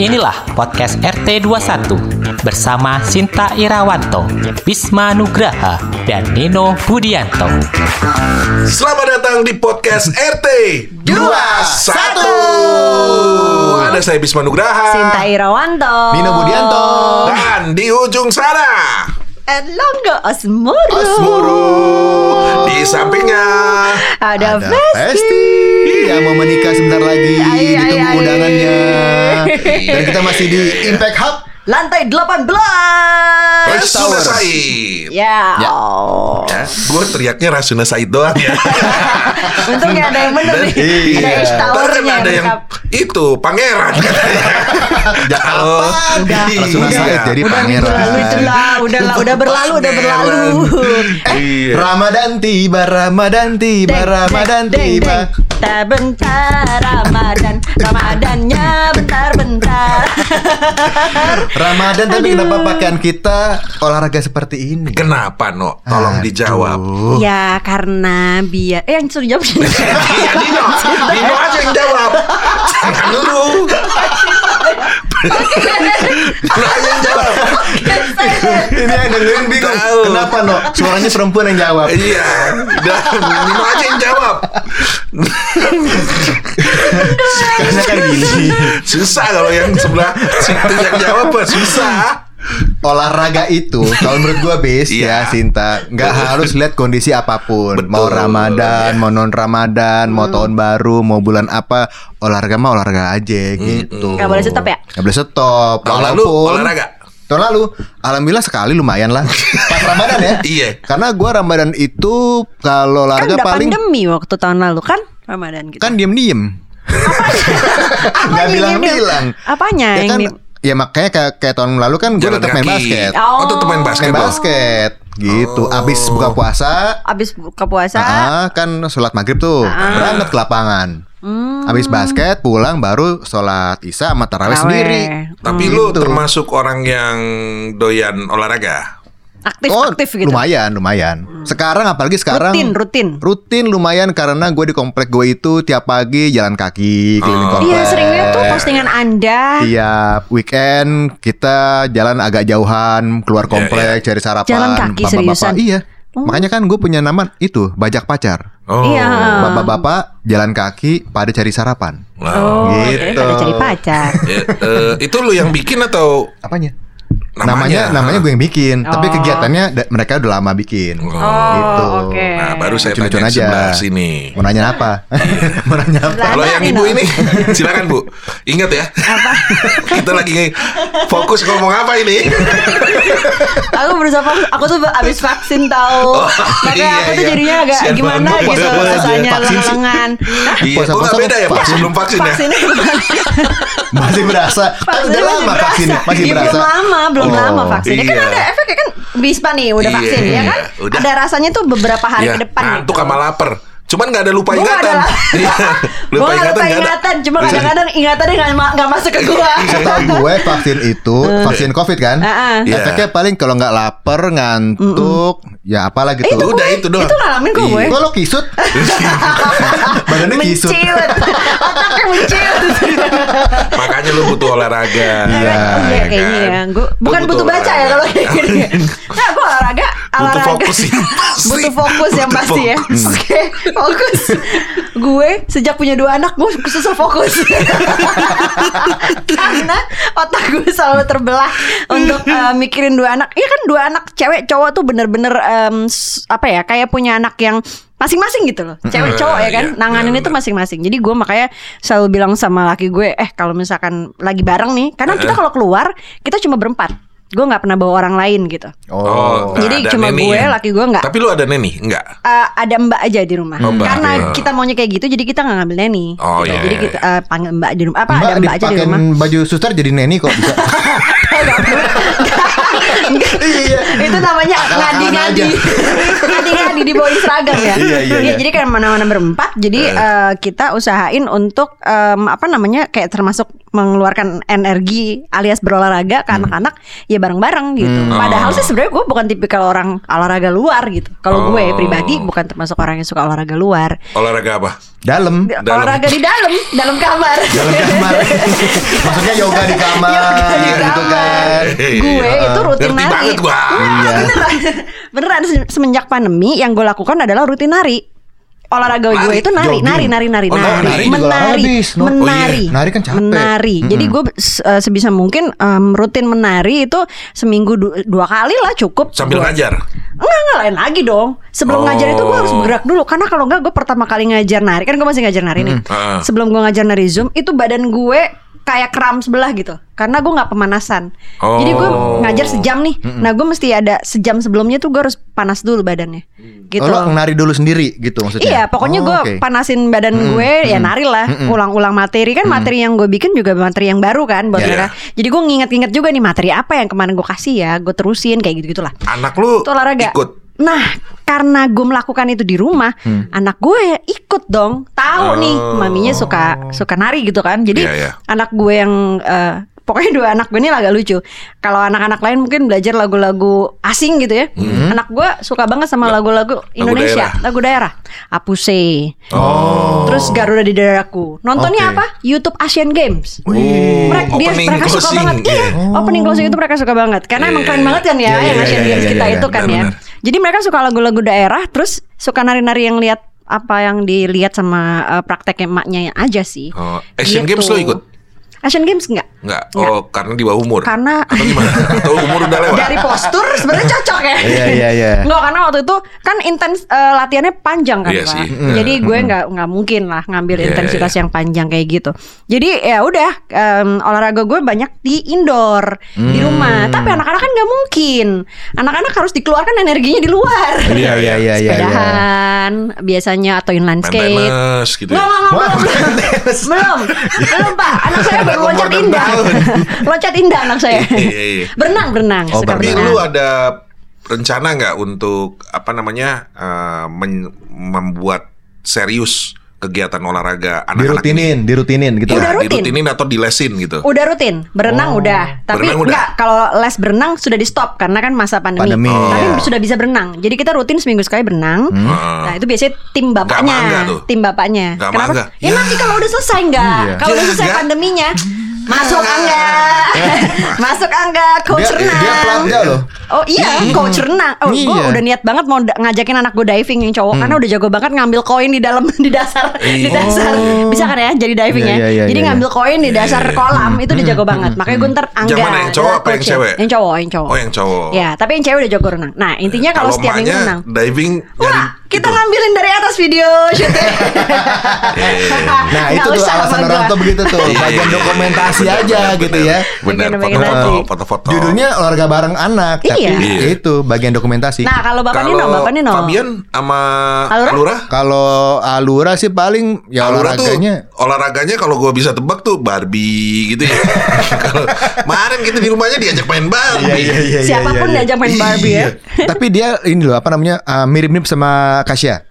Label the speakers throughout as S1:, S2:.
S1: Inilah podcast RT21 bersama Sinta Irawanto, Bisma Nugraha, dan Nino Budianto.
S2: Selamat datang di podcast RT
S3: Dua, satu.
S2: Ada saya Bisma Nugraha.
S4: Sinta Irawanto.
S3: Nino Budianto.
S2: Dan di ujung sana.
S4: Erlangga Asmoro
S2: Asmoro Di sampingnya.
S4: Ada,
S3: Ada
S4: Festi.
S3: Festi yang mau menikah sebentar lagi
S4: Ai, ai,
S3: ditunggu
S4: ai.
S3: undangannya. Dan kita masih di Impact Hub.
S4: Lantai 18
S2: Rasuna
S3: Towers.
S2: Said
S4: Ya,
S3: Ya.
S2: ya, Gue teriaknya Rasuna Said doang ya
S4: Untung gak ada yang bener nih
S3: Iya.
S4: Ada Towernya
S2: yang. Itu pangeran.
S3: Ya
S4: Udah,
S3: Rasuna
S2: iya.
S3: Said jadi
S4: Udah
S3: pangeran.
S4: lalu itulah Udah lah, udah berlalu, udah berlalu
S2: Iya.
S3: Ramadan tiba, Ramadan tiba,
S4: Deng,
S3: Ramadan tiba.
S4: deng. Tak bentar Ramadan Ramadannya bentar-bentar
S3: Ramadan tapi kenapa pakaian kita olahraga seperti ini?
S2: Kenapa no? Tolong
S3: Aduh.
S2: dijawab
S4: Ya karena biar Eh yang suruh jawab
S2: Iya Dino Dino aja yang jawab Dulu yang jawab
S3: Ini yang dengerin bingung.
S2: Tahu.
S3: Kenapa no? Suaranya perempuan yang jawab.
S2: Iya Dan Dino aja yang jawab
S3: Karena kan gini.
S2: Susah kalau yang sebelah situ yang jawab? Susah
S3: olahraga itu kalau menurut gua base
S2: Iya.
S3: ya Sinta nggak harus lihat kondisi apa pun
S2: Betul.
S3: mau Ramadan
S2: Iya.
S3: mau non Ramadan mau tahun baru mau bulan apa olahraga mah olahraga aja gitu
S4: Nggak boleh stop ya?
S3: nggak boleh stop
S2: Tahun lalu olahraga?
S3: tahun lalu alhamdulillah sekali lumayan lah pas Ramadan ya
S2: Iya.
S3: karena gua Ramadan itu kalau
S4: Kan
S3: olahraga
S4: udah
S3: paling
S4: pandemi waktu tahun lalu kan Ramadan gitu
S3: kan diem diem nggak
S4: Apanya
S3: bilang
S4: yang diem?
S3: bilang
S4: Apanya
S3: ya
S4: yang
S3: kan? Ya makanya kayak, kayak tahun lalu kan gue tetap main basket
S2: Oh, tetap main basket.
S3: main basket gitu
S2: Oh.
S3: abis buka puasa
S4: Abis buka puasa
S3: ah, kan sholat maghrib tuh berangkat ke lapangan
S4: Hmm.
S3: abis basket pulang baru sholat isya sama tarawih
S4: Taraweh.
S3: sendiri
S2: Tapi
S4: Hmm.
S2: lu
S3: Gitu.
S2: termasuk orang yang doyan olahraga
S4: Aktif
S3: oh
S4: aktif gitu
S3: lumayan lumayan sekarang apalagi sekarang
S4: Rutin rutin
S3: rutin lumayan karena gue di komplek gue itu tiap pagi jalan kaki keliling
S2: Oh.
S3: komplek
S4: Iya sering lihat tuh postingan anda
S3: Tiap weekend kita jalan agak jauhan keluar
S2: Iya,
S3: komplek cari sarapan.
S4: Jalan kaki
S3: Bapak-bapak,
S4: seriusan?
S3: Iya. Makanya kan gue punya nama itu bajak pacar.
S2: Oh
S4: Iya
S3: Bapak-bapak jalan kaki pada cari sarapan.
S2: Wow.
S4: Oh
S3: Gitu.
S4: pada cari pacar
S2: Ya, eh, Itu lu yang bikin atau
S3: Apanya?
S2: Namanya.
S3: Namanya namanya gue yang bikin, tapi
S4: Oh.
S3: kegiatannya da- mereka udah lama bikin.
S2: Oh.
S3: Gitu.
S4: oke.
S2: Nah baru saya
S3: Lucu-lucuan
S2: tanya
S3: aja.
S2: sebelah sini
S3: Mau nanya apa? Mau nanya apa?
S2: Kalau yang ibu ini silakan bu Ingat ya
S4: Apa?
S2: Kita lagi fokus ngomong apa ini
S4: Aku berusaha fokus Aku tuh abis vaksin tahu
S2: Oh,
S4: Makanya
S2: iya,
S4: aku tuh
S2: iya.
S4: jadinya agak
S2: Sian
S4: gimana
S2: banget,
S4: gitu. Rasanya
S3: Vaksin sih.
S4: lengan Hah?
S2: Iya kok
S3: Puasa-puasa
S2: nggak beda ya pas
S3: vaksin.
S2: sebelum vaksin ya
S4: Vaksinnya?
S3: Masih berasa. Kan udah lama vaksin, masih
S4: Iya,
S3: berasa.
S4: Belum lama, belum
S3: Oh.
S4: lama vaksinnya Kan
S2: Iya.
S4: ada efeknya kan Bispa nih udah
S2: Iya,
S4: vaksin ya kan
S2: udah.
S4: Ada rasanya tuh beberapa hari
S2: Iya,
S4: ke depan
S2: Ngantuk
S4: gitu.
S2: sama lapar Cuman nggak ada lupa
S4: Gua nggak
S2: ingatan
S4: ada.
S2: Iya,
S4: Gue
S2: Lupa
S4: gak
S2: ingatan
S4: lupa
S2: nggak ada
S4: ingatan Cuma kadang-kadang ingatannya gak, ma- gak masuk ke gue
S3: Setahu gue vaksin itu vaksin covid kan?
S4: Heeh.
S2: Iya.
S3: Efeknya paling kalau nggak lapar, ngantuk, ya apalah gitu.
S4: itu
S2: Udah itu doang
S4: Itu ngalamin kok gue
S3: Kok lo kisut? Badannya kisut.
S4: Menciut Otaknya menciut
S2: Makanya lu butuh olahraga
S3: Iya.
S4: Iya kayaknya
S2: kan?
S4: ya. Gua bukan butuh baca ya kalau kayak gini. Nah, gue olahraga,
S2: Butuh
S4: olahraga.
S2: fokus yang pasti.
S4: Butuh fokus yang
S2: Butuh
S4: pasti ya.
S2: fokus.
S4: Oke, fokus. gue sejak punya dua anak gue susah fokus. Karena otak gue selalu terbelah untuk eh, mikirin dua anak. Iya kan dua anak cewek cowok tuh bener-bener s- apa ya kayak punya anak yang masing-masing gitu loh. Cewek cowok ya kan?
S2: Iya,
S4: nanganin itu masing-masing. Jadi gue makanya selalu bilang sama laki gue eh kalau misalkan lagi bareng nih karena kita kalau keluar kita cuma berempat gue nggak pernah bawa orang lain gitu
S2: Oh, nggak
S4: Jadi cuma
S2: neni
S4: gue,
S2: ya?
S4: laki gue nggak.
S2: Tapi lu ada neni? Enggak
S4: Eh, ada mbak aja di rumah
S2: Oh, mbak.
S4: karena
S2: Iya.
S4: kita maunya kayak gitu jadi kita nggak ngambil neni
S2: Oh,
S4: Gitu.
S2: iya,
S4: jadi
S2: iya,
S4: kita eh, panggil mbak di rumah apa
S3: Mbak
S4: ada mbak aja di rumah
S3: baju suster jadi neni kok bisa. Iya.
S4: itu namanya ngadi-ngadi ngadi-ngadi dibawain seragam ya
S3: Iya, iya, iya.
S4: jadi kan mana-mana berempat jadi eh, kita usahain untuk apa namanya kayak termasuk mengeluarkan energi alias berolahraga ke anak-anak ya bareng-bareng gitu. Padahal sih sebenarnya gue bukan tipikal orang olahraga luar gitu. Kalau gue
S2: Oh.
S4: pribadi bukan termasuk orang yang suka olahraga luar.
S2: Olahraga apa?
S3: Dalam.
S2: Dalam.
S4: Olahraga di dalam, dalam kamar.
S3: Dalam kamar. Maksudnya yoga di kamar
S4: Yoga di
S3: gitu
S4: kamar.
S3: kan.
S4: gue itu rutin
S2: Ngerti
S4: nari.
S2: banget gua.
S4: Wah,
S3: Iya.
S4: beneran. Beneran se- semenjak pandemi yang gue lakukan adalah rutin nari. Olahraga gue itu nari,
S3: Jogging?
S4: nari, nari, nari,
S2: Oh,
S4: nari,
S2: nari
S4: menari,
S3: olahraga, Bis. No.
S4: menari,
S2: Oh, iya.
S3: Nari kan capek.
S4: menari. Jadi gue se- eh, sebisa mungkin em, rutin menari itu seminggu du- dua kali lah cukup.
S2: Sambil
S4: Gua-
S2: ngajar.
S4: Enggak, enggak lain lagi dong. Sebelum
S2: Oh.
S4: ngajar itu gue harus bergerak dulu karena kalau enggak gue pertama kali ngajar nari kan gue masih ngajar nari nih.
S2: Ah.
S4: Sebelum gue ngajar nari zoom itu badan gue kayak kram sebelah gitu karena gue nggak pemanasan.
S2: Oh.
S4: Jadi gue ngajar sejam nih. Nah gue mesti ada sejam sebelumnya tuh gue harus panas dulu badannya. Gitu.
S3: Oh, lo nari dulu sendiri gitu maksudnya?
S4: Iya, pokoknya
S3: Oh,
S4: gue
S3: oke.
S4: panasin badan gue ya nari lah, ulang-ulang materi kan materi yang gue bikin juga materi yang baru kan buat
S2: Iya.
S4: mereka. Jadi gue nginget-nginget juga nih materi apa yang kemarin gue kasih ya, gue terusin kayak gitu gitulah.
S2: Anak lu ikut.
S4: Nah, karena gue melakukan itu di rumah, anak gue ikut dong. Tahu nih,
S2: Oh.
S4: maminya suka suka nari gitu kan. Jadi
S2: Iya, iya.
S4: anak gue yang eh, pokoknya dua anak gue ini agak lucu. Kalau anak-anak lain mungkin belajar lagu-lagu asing gitu ya. Anak gue suka banget sama lagu-lagu Indonesia,
S2: daerah.
S4: lagu daerah. Apuse.
S2: Oh.
S4: Terus Garuda di dadaku. Nontonnya
S3: Oke.
S4: apa? YouTube Asian Games.
S2: Oh,
S4: Mereka, dia, mereka suka banget
S2: Iya.
S4: Iya. Opening closing itu mereka suka banget Karena
S2: Iya,
S4: emang keren
S2: iya,
S4: banget kan ya
S3: iya,
S4: Yang
S3: iya,
S4: Asian
S3: iya,
S4: Games
S3: iya,
S4: kita
S3: iya,
S4: itu kan ya. Jadi mereka suka lagu-lagu daerah Terus suka nari-nari yang lihat Apa yang dilihat sama eh, prakteknya emaknya aja sih
S2: Oh, Asian
S4: Gitu.
S2: Games lo ikut?
S4: Asian Games enggak?
S2: Enggak. Oh, karena di bawah umur.
S4: Karena
S2: Atau gimana? Atau umur udah lewat?
S4: dari postur sebenarnya cocok ya.
S3: Iya, iya, iya.
S4: Enggak karena waktu itu kan intens eh, latihannya panjang kan
S2: Iya
S4: Pak.
S2: sih.
S4: Jadi gue nggak nggak mungkin lah ngambil
S2: Iya,
S4: intensitas
S2: iya.
S4: yang panjang kayak gitu. Jadi ya udah em, olahraga gue banyak di indoor di
S2: Hmm.
S4: rumah. Tapi anak-anak kan nggak mungkin. Anak-anak harus dikeluarkan energinya di luar.
S3: Iya, iya, iya, iya.
S4: Sepedahan biasanya atau inline
S2: Main
S4: skate.
S2: tenis gitu. Ya.
S4: nggak, nggak, belum, belum, belum pak. Anak saya baru loncat indah, loncat indah anak saya.
S2: Iya, iya.
S4: Berenang, berenang,
S3: Oh,
S4: suka
S2: Tapi
S4: berenang.
S2: lu ada rencana nggak untuk apa namanya eh, men- membuat serius kegiatan olahraga anak-anak ini?
S3: Dirutinin, dirutinin gitu.
S4: Udah
S2: Ya,
S4: rutin.
S2: dirutinin atau dilesin gitu.
S4: Udah rutin, berenang udah. Tapi
S2: Berenang udah.
S4: enggak kalau les berenang sudah di stop karena kan masa pandemi.
S3: Pandemi,
S4: Tapi
S3: iya.
S4: sudah bisa berenang. Jadi kita rutin seminggu sekali berenang. Nah, itu biasanya tim bapaknya, tim bapaknya.
S2: Nggak
S4: Kenapa?
S2: mangga.
S4: Ya, nanti kalau udah selesai enggak?
S3: Iya.
S4: Kalau udah
S2: Ya,
S4: selesai
S2: enggak.
S4: pandeminya, masuk angga. masuk angga coach
S3: Dia,
S4: renang.
S3: dia pelatda loh.
S4: Oh iya, coach renang. Oh, gue
S3: Iya.
S4: udah niat banget mau ngajakin anak gue diving yang cowok karena udah jago banget ngambil koin di dalam di dasar di
S2: Iya.
S4: dasar. Bisa kan ya jadi diving
S3: Iya,
S4: ya.
S3: iya, iya,
S4: jadi
S3: iya,
S4: ngambil koin di dasar kolam itu dia jago banget. Makanya gue ntar angga.
S2: Yang mana, yang cowok apa yang cewek?
S4: Yang cowok, yang cowok.
S2: Oh, yang cowok.
S4: Ya, tapi yang cewek udah jago renang. Nah, intinya kalau setiap minggu renang.
S2: diving nyari
S4: Wah, kita
S2: gitu.
S4: ngambilin dari atas video syuting.
S3: Nah itu tuh alasan orang
S4: gua.
S3: tuh begitu tuh
S2: Iya,
S3: Bagian
S2: iya,
S3: dokumentasi aja gitu ya
S2: Benar, foto-foto.
S3: Judulnya olahraga bareng anak Tapi
S4: Iya.
S3: itu bagian dokumentasi
S4: Nah, kalau Bapak
S2: Kalau
S4: Nino, Bapak Nino.
S2: Fabian sama
S4: Alura?
S2: Alura?
S3: Kalau Alura sih paling Ya
S2: Alura tuh
S3: olahraganya
S2: olahraganya kalau gue bisa tebak tuh Barbie gitu ya. Kalau kemarin kita di rumahnya diajak main Barbie.
S3: Iya,
S4: Siapa pun diajak main Barbie ya.
S3: Tapi dia ini loh apa namanya uh, mirip-mirip sama Kasia.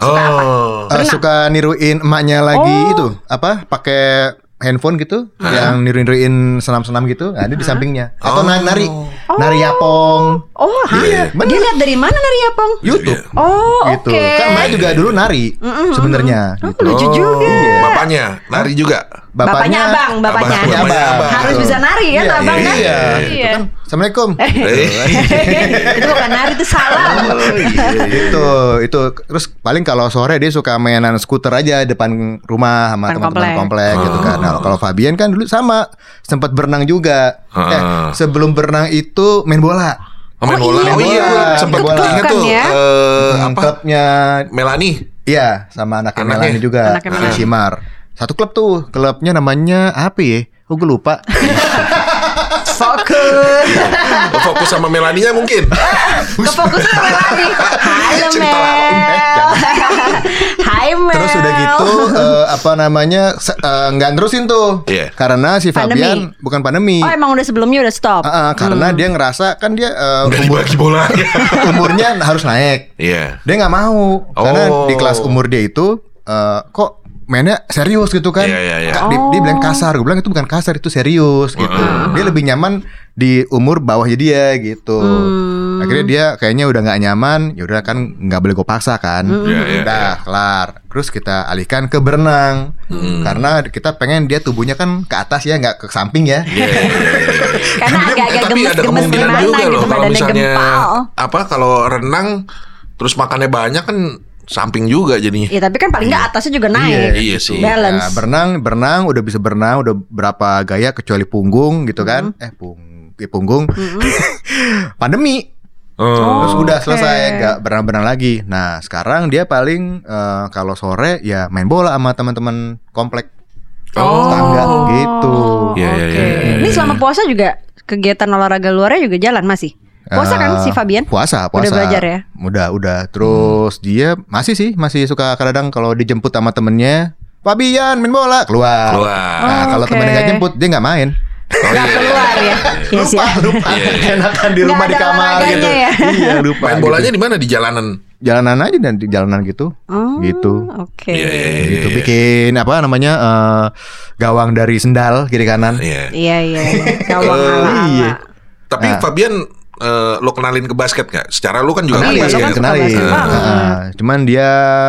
S2: Oh.
S3: Uh, suka niruin emaknya lagi
S4: Oh.
S3: itu apa pakai handphone gitu yang niru-niruin senam-senam gitu nah, dia di sampingnya atau
S2: Oh.
S3: nari-nari nari yapong
S4: Oh, ha?
S2: Iya.
S4: Dia lihat dari mana nari Yapong?
S3: YouTube
S4: Oh,
S3: gitu
S4: oke.
S3: kan emaknya juga dulu nari sebenarnya
S4: Oh,
S3: gitu.
S4: lucu juga.
S2: Bapaknya nari juga.
S4: Bapaknya abang, bapaknya.
S2: Abang, bapaknya abang.
S4: Harus bisa nari kan
S3: Iya,
S4: abang kan?
S3: iya.
S4: Iya.
S3: Assalamualaikum
S2: Eh,
S4: itu bukan nari itu salam.
S3: itu itu terus paling kalau sore dia suka mainan skuter aja depan rumah sama teman-teman
S4: komplek.
S3: komplek gitu kan nah, kalau Fabian kan dulu sama sempat berenang juga eh,
S2: Ah.
S3: sebelum berenang itu main bola
S2: Oh, main
S4: Oh,
S2: bola.
S4: iya,
S2: Oh iya,
S3: iya.
S2: sempat ingat
S4: kan
S2: tuh
S4: ya?
S2: eh,
S3: Hmm,
S2: apa?
S3: klubnya
S2: Melani.
S3: iya sama anaknya,
S2: Anaknya.
S3: Melani juga
S4: Anaknya Melani.
S3: Simar satu klub tuh klubnya namanya apa ya oh gue lupa
S4: Fokus.
S2: Oh, fokus sama Melaninya mungkin.
S4: Kefokusan sama lari. Halo
S2: Cerita
S4: Mel.
S3: lah.
S4: Hai Mel.
S3: Terus udah gitu eh, apa namanya eh, nggak nerusin tuh
S2: Iya.
S3: karena si
S4: Pandemi.
S3: Fabian bukan pandemi
S4: Oh emang udah sebelumnya udah stop.
S3: Ah, ah, karena dia ngerasa kan dia eh,
S2: Udah
S3: umur
S2: dibagi bolanya.
S3: umurnya harus naik.
S2: Iya.
S3: Dia nggak mau karena
S2: Oh.
S3: di kelas umur dia itu eh, kok mainnya serius gitu kan.
S2: Iya, iya.
S3: Kak, dia, dia bilang kasar, gue bilang itu bukan kasar itu serius gitu. Dia lebih nyaman di umur bawahnya dia gitu.
S4: Hmm.
S3: Akhirnya dia kayaknya udah nggak nyaman, ya udah kan nggak boleh gue paksa kan.
S2: Iya, iya,
S3: udah
S2: iya.
S3: kelar. Terus kita alihkan ke berenang
S2: Hmm.
S3: karena kita pengen dia tubuhnya kan ke atas ya nggak ke samping ya.
S2: Iya, iya, iya, iya.
S4: Karena agak-agak
S2: Tapi ada
S4: gemes-gemes
S2: kemungkinan
S4: gimana
S2: juga
S4: gitu
S2: loh kalau
S4: badannya
S2: misalnya
S4: gempal.
S2: apa kalau renang terus makannya banyak kan samping juga jadinya.
S4: Ya tapi kan paling nggak atasnya juga naik.
S2: Iya sih.
S4: Balance.
S3: Nah, berenang, berenang udah bisa berenang, udah berapa gaya kecuali punggung gitu kan?
S4: Hmm.
S3: Eh pung, eh, punggung. Pandemi.
S2: Oh.
S3: Terus udah selesai nggak berenang-berenang lagi. Nah sekarang dia paling eh, kalau sore ya main bola sama teman-teman komplek
S2: Oh.
S3: tangga gitu.
S2: Iya, iya,
S4: Oke.
S2: iya, iya,
S4: Ini
S2: iya.
S4: selama puasa juga kegiatan olahraga luarnya juga jalan masih. Puasa kan
S3: Eh,
S4: si Fabian?
S3: Puasa, puasa.
S4: Udah belajar ya?
S3: Udah, udah. Terus dia masih sih, masih suka kadang kalau dijemput sama temennya, Fabian main bola keluar.
S2: Keluar.
S3: Nah,
S4: Oh,
S3: kalau
S4: oke.
S3: temennya nggak jemput, dia nggak main.
S2: Oh,
S4: Nggak
S2: iya,
S4: keluar
S2: iya,
S4: ya.
S2: iya.
S4: Yes, ya.
S3: lupa.
S2: Iya, iya.
S3: Enakan di rumah di kamar gitu.
S4: ya?
S3: Iya, lupa.
S2: Main
S3: gitu.
S2: bolanya di mana? Di jalanan.
S3: jalanan aja dan di jalanan gitu.
S4: Oh,
S3: Gitu.
S4: Oke.
S2: Iya, iya, iya.
S3: Gitu bikin apa namanya eh, gawang dari sendal kiri kanan.
S2: Iya.
S4: Iya iya. iya. Gawang
S2: Eh,
S4: ala-ala.
S3: iya.
S2: Tapi
S3: Nah.
S2: Fabian eh, lo kenalin ke basket nggak? Secara lu kan juga
S3: Kenalin,
S4: Iya, lo kan
S2: basket.
S4: suka
S3: kenalin.
S4: basket banget.
S3: Heeh. cuman dia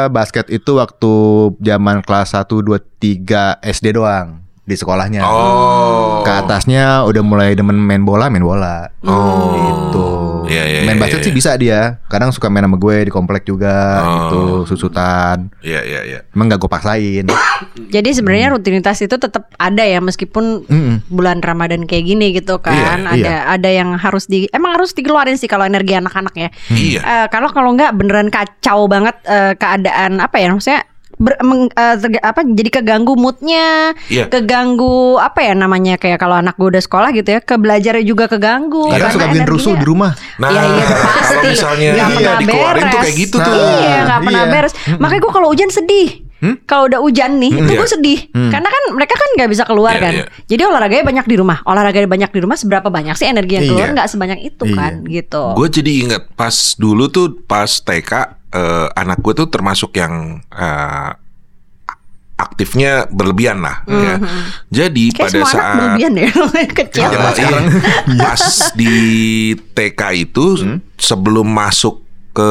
S3: basket itu waktu zaman kelas 1 2 3 SD doang di sekolahnya.
S2: Oh.
S3: Ke atasnya udah mulai demen main bola, main bola.
S2: Oh.
S3: Gitu.
S2: Iya, iya,
S3: main
S2: iya,
S3: basket
S2: iya.
S3: sih bisa dia. Kadang suka main sama gue di komplek juga
S2: Oh.
S3: gitu, susutan.
S2: Iya, iya, iya.
S3: Emang gak gue paksain.
S4: Jadi sebenarnya rutinitas itu tetap ada ya meskipun
S3: Mm-mm.
S4: bulan Ramadan kayak gini gitu kan.
S3: Iya,
S4: ada
S3: iya.
S4: ada yang harus di emang harus dikeluarin sih kalau energi anak-anak ya.
S2: Iya.
S4: Eh, kalau kalau nggak beneran kacau banget eh, keadaan apa ya maksudnya ber- meng- eh, terga- apa jadi keganggu moodnya,
S2: Iya.
S4: keganggu apa ya namanya kayak kalau anak gue udah sekolah gitu ya, ke belajarnya juga keganggu.
S3: Kadang
S4: karena
S3: suka bikin rusuh di rumah.
S2: Nah,
S4: Iya, iya, pasti.
S2: kalau misalnya
S4: Nggak
S2: iya,
S4: pernah
S2: dikeluarin tuh
S4: beres.
S2: kayak gitu
S3: Nah,
S2: tuh.
S4: Iya nggak pernah
S3: iya.
S4: beres. Makanya gue kalau hujan sedih. Kalau udah hujan nih, itu
S2: Iya.
S4: gue sedih. Karena kan mereka kan nggak bisa keluar
S2: Iya,
S4: kan.
S2: iya.
S4: Jadi olahraganya banyak di rumah. Olahraga banyak di rumah seberapa banyak sih energi yang keluar
S3: Iya.
S4: nggak sebanyak itu
S3: Iya.
S4: kan gitu.
S2: Gue jadi inget pas dulu tuh pas TK eh, anak gue tuh termasuk yang eh, aktifnya berlebihan lah ya. Jadi
S4: Mhm. Kayak
S2: pada
S4: semua anak
S2: saat
S4: berlebihan ya kecil.
S2: Eh, iya. pas di TK itu
S3: Hmm?
S2: sebelum masuk ke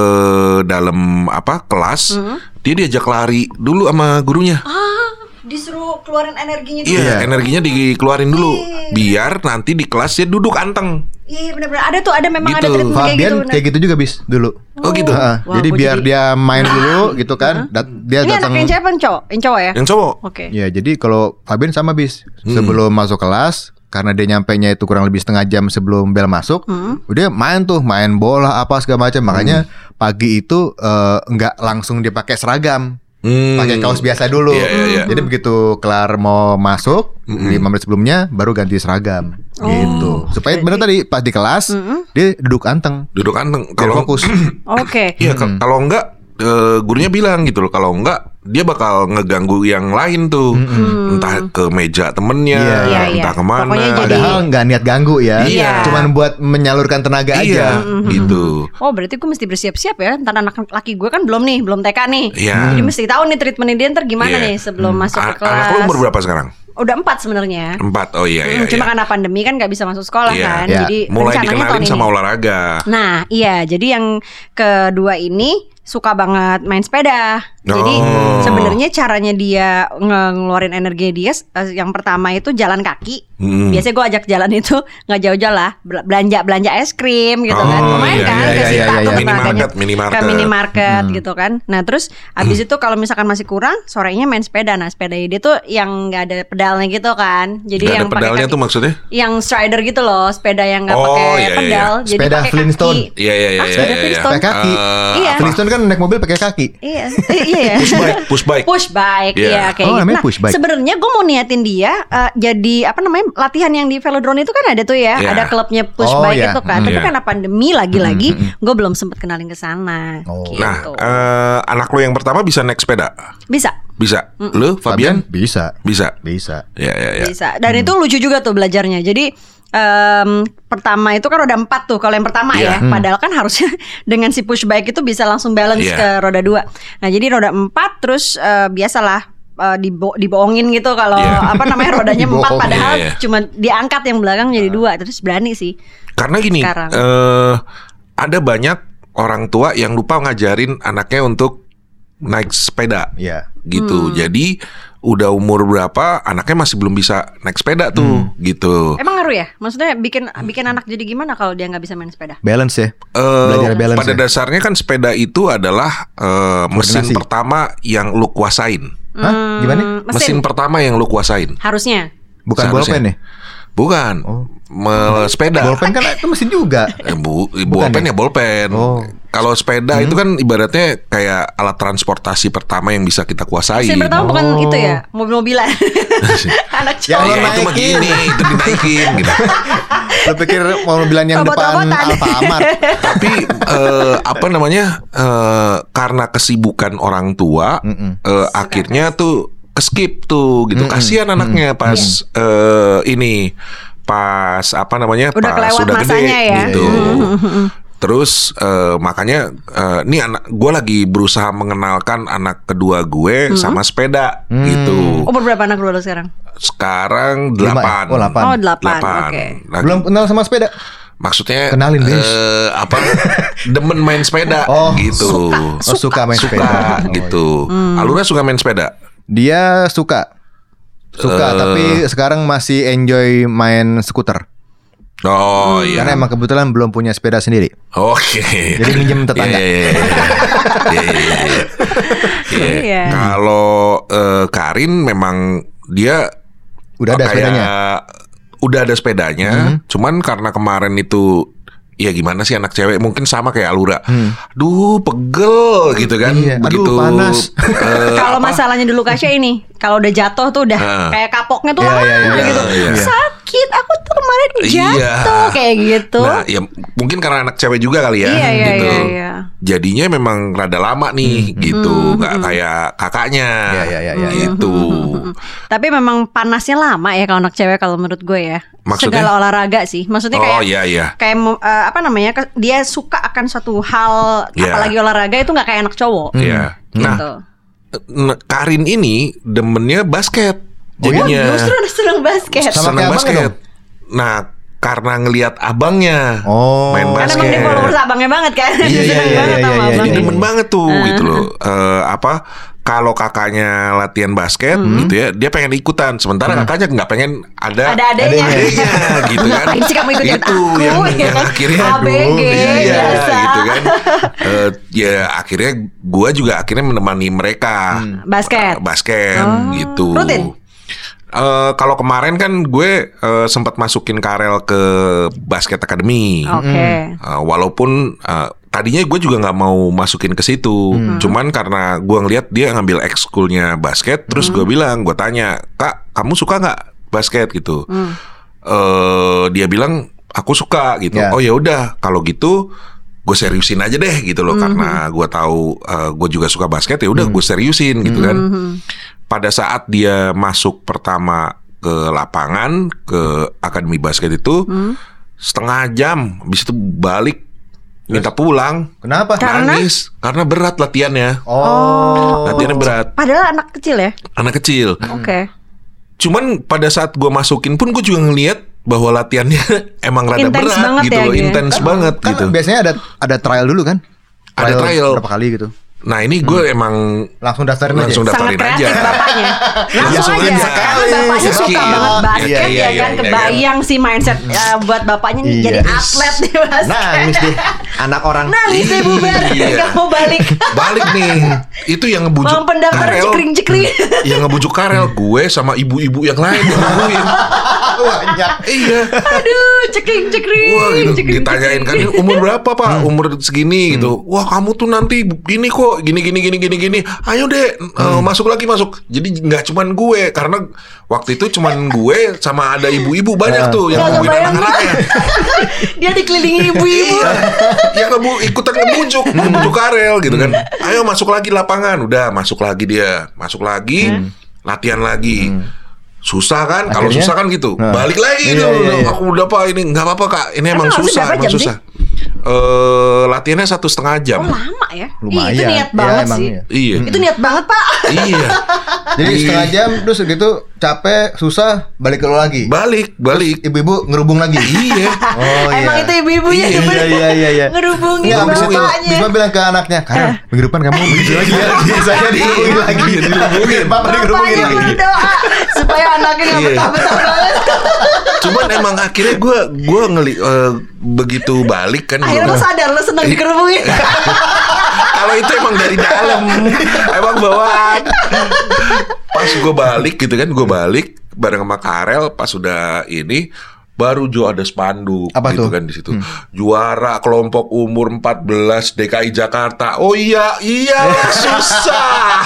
S2: dalam apa kelas
S4: Hmm?
S2: dia diajak lari dulu sama gurunya.
S4: Ah, disuruh keluarin energinya
S2: Iya,
S3: Iya.
S2: energinya dikeluarin dulu biar nanti di kelas dia duduk anteng.
S4: Iya benar-benar ada tuh ada memang ada
S2: Gitu.
S4: treatment kayak gitu.
S3: Fabian kayak gitu juga bis dulu.
S2: Oh gitu.
S3: Heeh.
S4: Wah,
S3: jadi biar
S4: jadi-
S3: dia main dulu gitu kan. dat- dia
S4: Ini anak
S3: datang
S4: yang cewek apa cowok? Yang cowok ya?
S2: Yang cowok.
S4: Oke.
S3: Ya, jadi kalau Fabian sama bis
S2: Hmm.
S3: sebelum masuk kelas karena dia nyampe nya itu kurang lebih setengah jam sebelum bel masuk,
S4: Hmm.
S3: udah main tuh, main bola apa segala macam. Makanya
S2: Hmm.
S3: pagi itu eh, nggak langsung dia pakai seragam,
S2: Hmm.
S3: pakai kaos biasa dulu.
S2: Iya, iya, iya.
S3: Jadi begitu kelar mau masuk, lima menit sebelumnya baru ganti seragam,
S2: Oh.
S3: gitu. Supaya bener tadi pas di kelas dia duduk anteng,
S2: Duduk anteng. Kalau
S3: fokus.
S4: Oke.
S2: Iya, ke- kalau enggak eh, gurunya bilang gitu loh, kalau enggak dia bakal ngeganggu yang lain tuh. Entah ke meja temennya,
S3: Iya,
S4: iya, iya.
S2: entah ke mana.
S4: Pokoknya jadi-
S3: Padahal nggak niat ganggu ya,
S2: Iya.
S3: cuman buat menyalurkan tenaga
S2: iya,
S3: aja.
S2: gitu.
S4: Oh berarti gue mesti bersiap-siap ya Ntar anak laki gue kan belum nih Belum TK nih
S2: Iya.
S4: Jadi mesti tahu nih treatmentnya dia ntar gimana
S2: Iya.
S4: nih Sebelum masuk
S2: A-
S4: ke kelas
S2: Anak lu umur berapa sekarang?
S4: Udah empat sebenarnya
S2: Empat. Oh iya, iya,
S4: Hmm, Cuma
S2: iya.
S4: karena pandemi kan gak bisa masuk sekolah
S2: Iya.
S4: kan
S3: Iya.
S4: Jadi
S2: Mulai dikenalin sama
S4: ini.
S2: olahraga.
S4: Nah iya Jadi yang kedua ini Suka banget main sepeda Jadi
S2: Oh.
S4: sebenarnya caranya dia nge- ngeluarin energi dia eh, Yang pertama itu jalan kaki
S2: Hmm.
S4: Biasanya gue ajak jalan itu nggak jauh-jauh lah Bel- belanja belanja es krim gitu kan
S2: Oh,
S4: lumayan
S2: iya,
S4: kan
S3: iya,
S4: ke
S3: iya, iya, iya.
S4: tenaga
S2: Minimarket,
S4: ke
S2: minimarket.
S4: minimarket gitu kan. Nah terus abis itu kalau misalkan masih kurang sorenya main sepeda. Nah sepeda dia tuh yang nggak ada pedalnya gitu kan. Jadi
S2: Nggak
S4: yang
S2: ada pedalnya
S4: kaki-
S2: tuh maksudnya?
S4: yang strider gitu loh, sepeda yang nggak
S2: Oh,
S4: pakai
S2: iya, iya,
S4: pedal.
S2: iya.
S4: Jadi
S3: Sepeda
S4: pakai
S3: Flintstone.
S4: kaki.
S2: Iya, iya, iya,
S4: Ah,
S2: iya,
S4: sepeda
S2: iya, iya.
S4: Flintstone.
S3: Pakai kaki.
S2: Eh,
S4: Iya.
S3: Flintstone kan naik mobil pakai kaki.
S4: Iya, eh, iya ya.
S2: Push bike, push bike.
S4: Push bike,
S2: Iya.
S4: iya kayak
S3: Oh,
S4: gitu. Nah,
S3: push bike.
S4: sebenarnya gue mau niatin dia eh, jadi apa namanya latihan yang di velodrome itu kan ada tuh ya,
S2: Iya.
S4: ada klubnya push
S3: Oh,
S4: bike
S3: iya.
S4: itu kan. Tapi
S2: Iya.
S4: karena pandemi lagi-lagi, gue belum sempet kenalin ke sana.
S3: Oh.
S4: gitu.
S2: Nah, eh, anak lu yang pertama bisa naik sepeda?
S4: bisa,
S2: Bisa. Lu, Fabian?
S3: bisa.
S2: Bisa.
S3: Bisa.
S2: Ya, ya, ya.
S4: bisa. Dan itu lucu juga tuh belajarnya. Jadi em, pertama itu kan roda empat tuh kalau yang pertama
S2: Iya.
S4: ya. Padahal kan harusnya dengan si push bike itu bisa langsung balance
S2: Iya.
S4: ke roda dua. Nah jadi roda empat terus eh, biasalah uh, dibo dibohongin gitu kalau
S2: Iya.
S4: apa namanya rodanya empat padahal
S2: iya, iya.
S4: cuma diangkat yang belakang jadi dua terus berani sih.
S2: Karena gini,
S4: Sekarang.
S2: eh ada banyak orang tua yang lupa ngajarin anaknya untuk naik sepeda
S3: Iya.
S2: gitu. Jadi udah umur berapa anaknya masih belum bisa naik sepeda tuh gitu.
S4: Emang ngaruh ya? Maksudnya bikin bikin anak jadi gimana kalau dia nggak bisa main sepeda?
S3: Balance ya.
S2: Eh,
S3: Belajar balance
S2: pada
S3: ya.
S2: dasarnya kan sepeda itu adalah eh, mesin
S3: Koordinasi.
S2: pertama yang lu kuasain.
S3: Hah? Gimana?
S4: Hmm,
S2: Mesin pertama yang lu kuasain.
S4: harusnya.
S3: Bukan bolpen ya?
S2: Bukan. Me- sepeda.
S3: Bolpen kan itu mesin juga.
S2: Eh, bu,
S3: Bukan
S2: bolpen
S3: ya?
S2: ya bolpen.
S3: Oh.
S2: Kalau sepeda itu kan ibaratnya kayak alat transportasi pertama yang bisa kita kuasai.
S4: Mesin pertama bukan
S3: Oh.
S4: itu ya, mobil-mobilan. Anak
S3: Ya,
S4: cowok.
S2: Iya,
S3: lo
S2: itu mah
S3: naikin.
S2: gini, itu dinaikin gitu.
S3: Lo pikir mau bilang yang depan
S4: Robot-robotan.
S3: Alfamart?
S2: Tapi eh, apa namanya? eh, karena kesibukan orang tua,
S3: Mm-mm.
S2: eh, akhirnya tuh keskip tuh gitu. Kasihan anaknya pas eh, ini pas apa namanya?
S4: Udah
S2: pas sudah gede
S4: ya.
S2: gitu. Terus eh, makanya eh, ini anak gue lagi berusaha mengenalkan anak kedua gue sama sepeda gitu.
S4: Umur berapa anak lu sekarang?
S2: Sekarang
S3: ya?
S2: delapan.
S3: Oh, delapan.
S4: Oh, delapan.
S2: Lagi-
S3: Belum kenal sama sepeda.
S2: Maksudnya
S3: Kenalin, Des.
S2: eh, apa demen main sepeda
S3: Oh,
S2: gitu.
S3: Oh, suka main
S2: Suka
S3: sepeda. Oh,
S2: gitu.
S4: Hmm.
S2: Alura suka main sepeda.
S3: Dia suka. Suka
S2: Eh.
S3: tapi sekarang masih enjoy main skuter.
S2: Oh iya.
S3: Karena emang kebetulan belum punya sepeda sendiri.
S2: Oke.
S3: Jadi minjem tetangga.
S2: Iya, iya, iya. Iya, iya, iya. Kalau eh, Karin memang dia
S3: Udah ada
S2: kayak
S3: sepedanya.
S2: Udah ada sepedanya, cuman karena kemarin itu ya gimana sih anak cewek mungkin sama kayak Alura. Duh, pegel gitu kan.
S3: Iya, aduh,
S2: Begitu
S3: panas.
S2: eh,
S4: Kalau masalahnya dulu Kasya ini, kalau udah jatuh tuh udah
S2: Ah.
S4: kayak kapoknya tuh
S3: Iya,
S4: lama
S3: iya, iya,
S4: gitu.
S2: iya.
S4: Sakit, aku tuh kemarin
S2: Iya.
S4: jatuh kayak gitu.
S2: Nah, ya mungkin karena anak cewek juga kali ya,
S4: Iya, iya,
S2: gitu.
S4: iya, iya.
S2: Jadinya memang rada lama nih, gitu, nggak kayak kakaknya,
S3: Hmm, Iya, iya, iya, iya.
S2: gitu.
S4: Tapi memang panasnya lama ya kalau anak cewek kalau menurut gue ya.
S2: Maksudnya?
S4: Segala olahraga sih. Maksudnya
S2: Oh
S4: kayak
S2: iya iya.
S4: kayak eh, apa namanya? Dia suka akan suatu hal
S2: Iya.
S4: apalagi olahraga itu nggak kayak anak cowok.
S2: Iya. Nah,
S4: Gitu.
S2: n- Karin ini demennya basket.
S3: Oh, iya?
S2: Jadinya
S4: Justru udah seneng basket.
S3: Sama
S2: senang basket. Nah, karena ngelihat abangnya
S3: Oh.
S2: main
S4: Karena emang dia
S2: basket.
S4: followers abangnya banget kan.
S3: Iya, iya, iya,
S4: banget
S3: iya, iya,
S2: Jadi
S4: abangnya.
S2: demen banget tuh gitu loh. Eh, apa kalau kakaknya latihan basket gitu ya, dia pengen ikutan. Sementara kakaknya nggak pengen ada
S4: Ada adanya.
S2: adanya gitu kan.
S4: Ngapain sih kamu ikutin
S2: itu
S4: aku,
S2: yang,
S4: ya
S2: yang akhirnya
S4: ABG,
S2: iya,
S4: biasa.
S2: gitu kan. Eh, ya akhirnya gua juga akhirnya menemani mereka
S4: Basket.
S2: basket
S4: Oh,
S2: gitu.
S4: rutin?
S2: Eh, kalau kemarin kan gue eh, sempat masukin Karel ke basket academy.
S4: Oke.
S2: Uh, walaupun uh, tadinya gue juga nggak mau masukin ke situ, cuman karena gue ngelihat dia ngambil ekskulnya basket, terus gue bilang, gue tanya, kak, kamu suka nggak basket gitu? Eh, dia bilang, aku suka gitu.
S3: Ya.
S2: Oh ya udah, kalau gitu gue seriusin aja deh gitu loh, karena gue tahu uh, gue juga suka basket ya udah gue seriusin gitu kan. Pada saat dia masuk pertama ke lapangan ke akademi basket itu setengah jam, habis itu balik minta pulang,
S3: Kenapa?
S4: Karena?
S2: nangis karena berat latihannya,
S3: Oh.
S2: latihannya berat,
S4: Padahal anak kecil ya.
S2: anak kecil.
S4: Oke.
S2: Cuman pada saat gue masukin pun gue juga ngeliat bahwa latihannya emang rada
S4: Intens
S2: berat
S4: banget
S2: gitu
S4: ya,
S2: loh, intens banget
S3: Kan
S2: gitu.
S3: biasanya ada ada trial dulu kan?
S2: Ada trial.
S3: berapa kali gitu.
S2: Nah ini gue emang
S3: Langsung daftarin
S2: langsung
S3: aja.
S4: Sangat
S2: daftarin aja.
S4: kreatif bapaknya. Langsung
S2: Langsung
S4: aja. Karena bapaknya suka banget basket
S2: Iya, iya,
S4: ya
S2: iya,
S4: kan.
S2: iya,
S4: Kebayang sih mindset eh, buat bapaknya nih
S3: Iya.
S4: jadi atlet di basket.
S3: Nangis deh anak orang.
S4: Nangis deh bubar.
S2: Iya.
S4: Gak mau balik.
S2: Balik nih, itu yang ngebujuk
S4: Mau pendaftaran
S2: Karel.
S4: cekring-cekring.
S2: Yang ngebujuk Karel, gue sama ibu-ibu yang lain yang nungguin.
S3: Banyak.
S2: Iya.
S4: Aduh, cekring-cekring.
S2: Wah gitu
S4: cekring-cekring.
S2: ditanyain kan umur berapa pak? Umur segini gitu. Wah kamu tuh nanti gini kok gini gini gini gini gini. Ayo deh eh, masuk lagi masuk. Jadi nggak cuman gue karena waktu itu cuman gue sama ada ibu-ibu banyak tuh yang nungguin anak-anaknya.
S4: Dia dikelilingi ibu-ibu.
S2: Iya, yang ngebu ikutan ngebujuk, ngebujuk Karel gitu kan. Ayo masuk lagi lapangan, udah masuk lagi dia, masuk lagi, latihan lagi. Susah kan? Kalau susah kan gitu.
S3: Nah.
S2: Balik lagi
S3: Iya,
S2: gitu.
S3: iya, iya.
S2: Aku udah apa ini nggak apa-apa kak. Ini emang
S4: harusnya
S2: susah, emang susah. Eh latihannya satu setengah jam.
S4: Oh lama ya? Ih,
S3: Lumayan.
S4: itu niat
S3: Ya,
S4: banget
S3: emang
S4: sih.
S3: iya.
S2: Iya.
S4: Itu niat banget pak.
S2: iya.
S3: Jadi setengah jam terus gitu capek, susah, balik ke lo lagi.
S2: Balik, balik.
S3: Ibu-ibu ngerubung lagi.
S2: iya.
S3: Oh iya.
S4: Emang itu ibu-ibunya
S2: Iya,
S4: yang
S3: iya, iya, iya, iya.
S4: ngerubungin
S3: Nggak, abis itu
S4: bapaknya.
S3: Bisma bilang ke anaknya, Karel, minggu depan kamu begitu lagi ya. Biasanya dihubungin lagi.
S2: Iya, dihubungin.
S3: Bapak
S4: Bapaknya
S3: lagi.
S4: berdoa supaya anaknya nggak
S2: Iya.
S4: betah-betah banget.
S2: Cuman emang akhirnya gue gua ngeli eh, begitu balik kan.
S4: Akhirnya
S2: gua-
S4: lo sadar lo seneng dikerubungin.
S2: Kalau itu emang dari dalam, emang bawaan. Pas gue balik gitu kan, gue balik bareng sama Karel. Pas sudah ini, baru Jo ada spanduk
S3: Apa
S2: gitu
S3: tuh?
S2: kan di situ. Juara kelompok umur 14 DKI Jakarta. Oh iya, iya susah.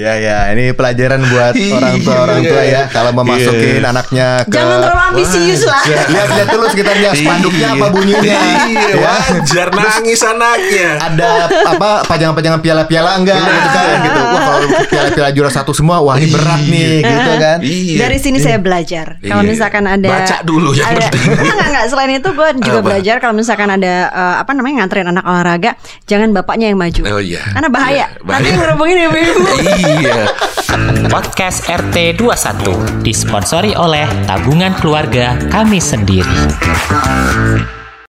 S3: Iya ya, ini pelajaran buat
S2: Iya.
S3: orang tua orang tua ya kalau mau masukin
S2: Iya.
S3: anaknya ke
S4: Jangan terlalu ambisius lah.
S3: Lihat-lihat dulu sekitarnya spanduknya apa bunyinya.
S2: Iya,
S3: Ya.
S2: wajar nangis anaknya.
S3: Ada apa pajangan-pajangan piala-piala enggak gitu kan gitu. Wah, kalau piala-piala juara satu semua wah ini berat nih gitu kan.
S2: Iya.
S4: Dari sini saya belajar. Kalau
S2: Iya.
S4: misalkan ada
S2: Baca dulu yang
S4: ada,
S2: penting.
S4: enggak, enggak. Selain itu gue juga
S2: Apa?
S4: belajar kalau misalkan ada eh, apa namanya nganterin anak olahraga, jangan bapaknya yang maju.
S2: Oh iya.
S4: Karena bahaya.
S2: Iya.
S4: Nanti yang ngerubungin ibu-ibu.
S2: Iya.
S1: Podcast RT21 disponsori oleh tabungan keluarga kami sendiri.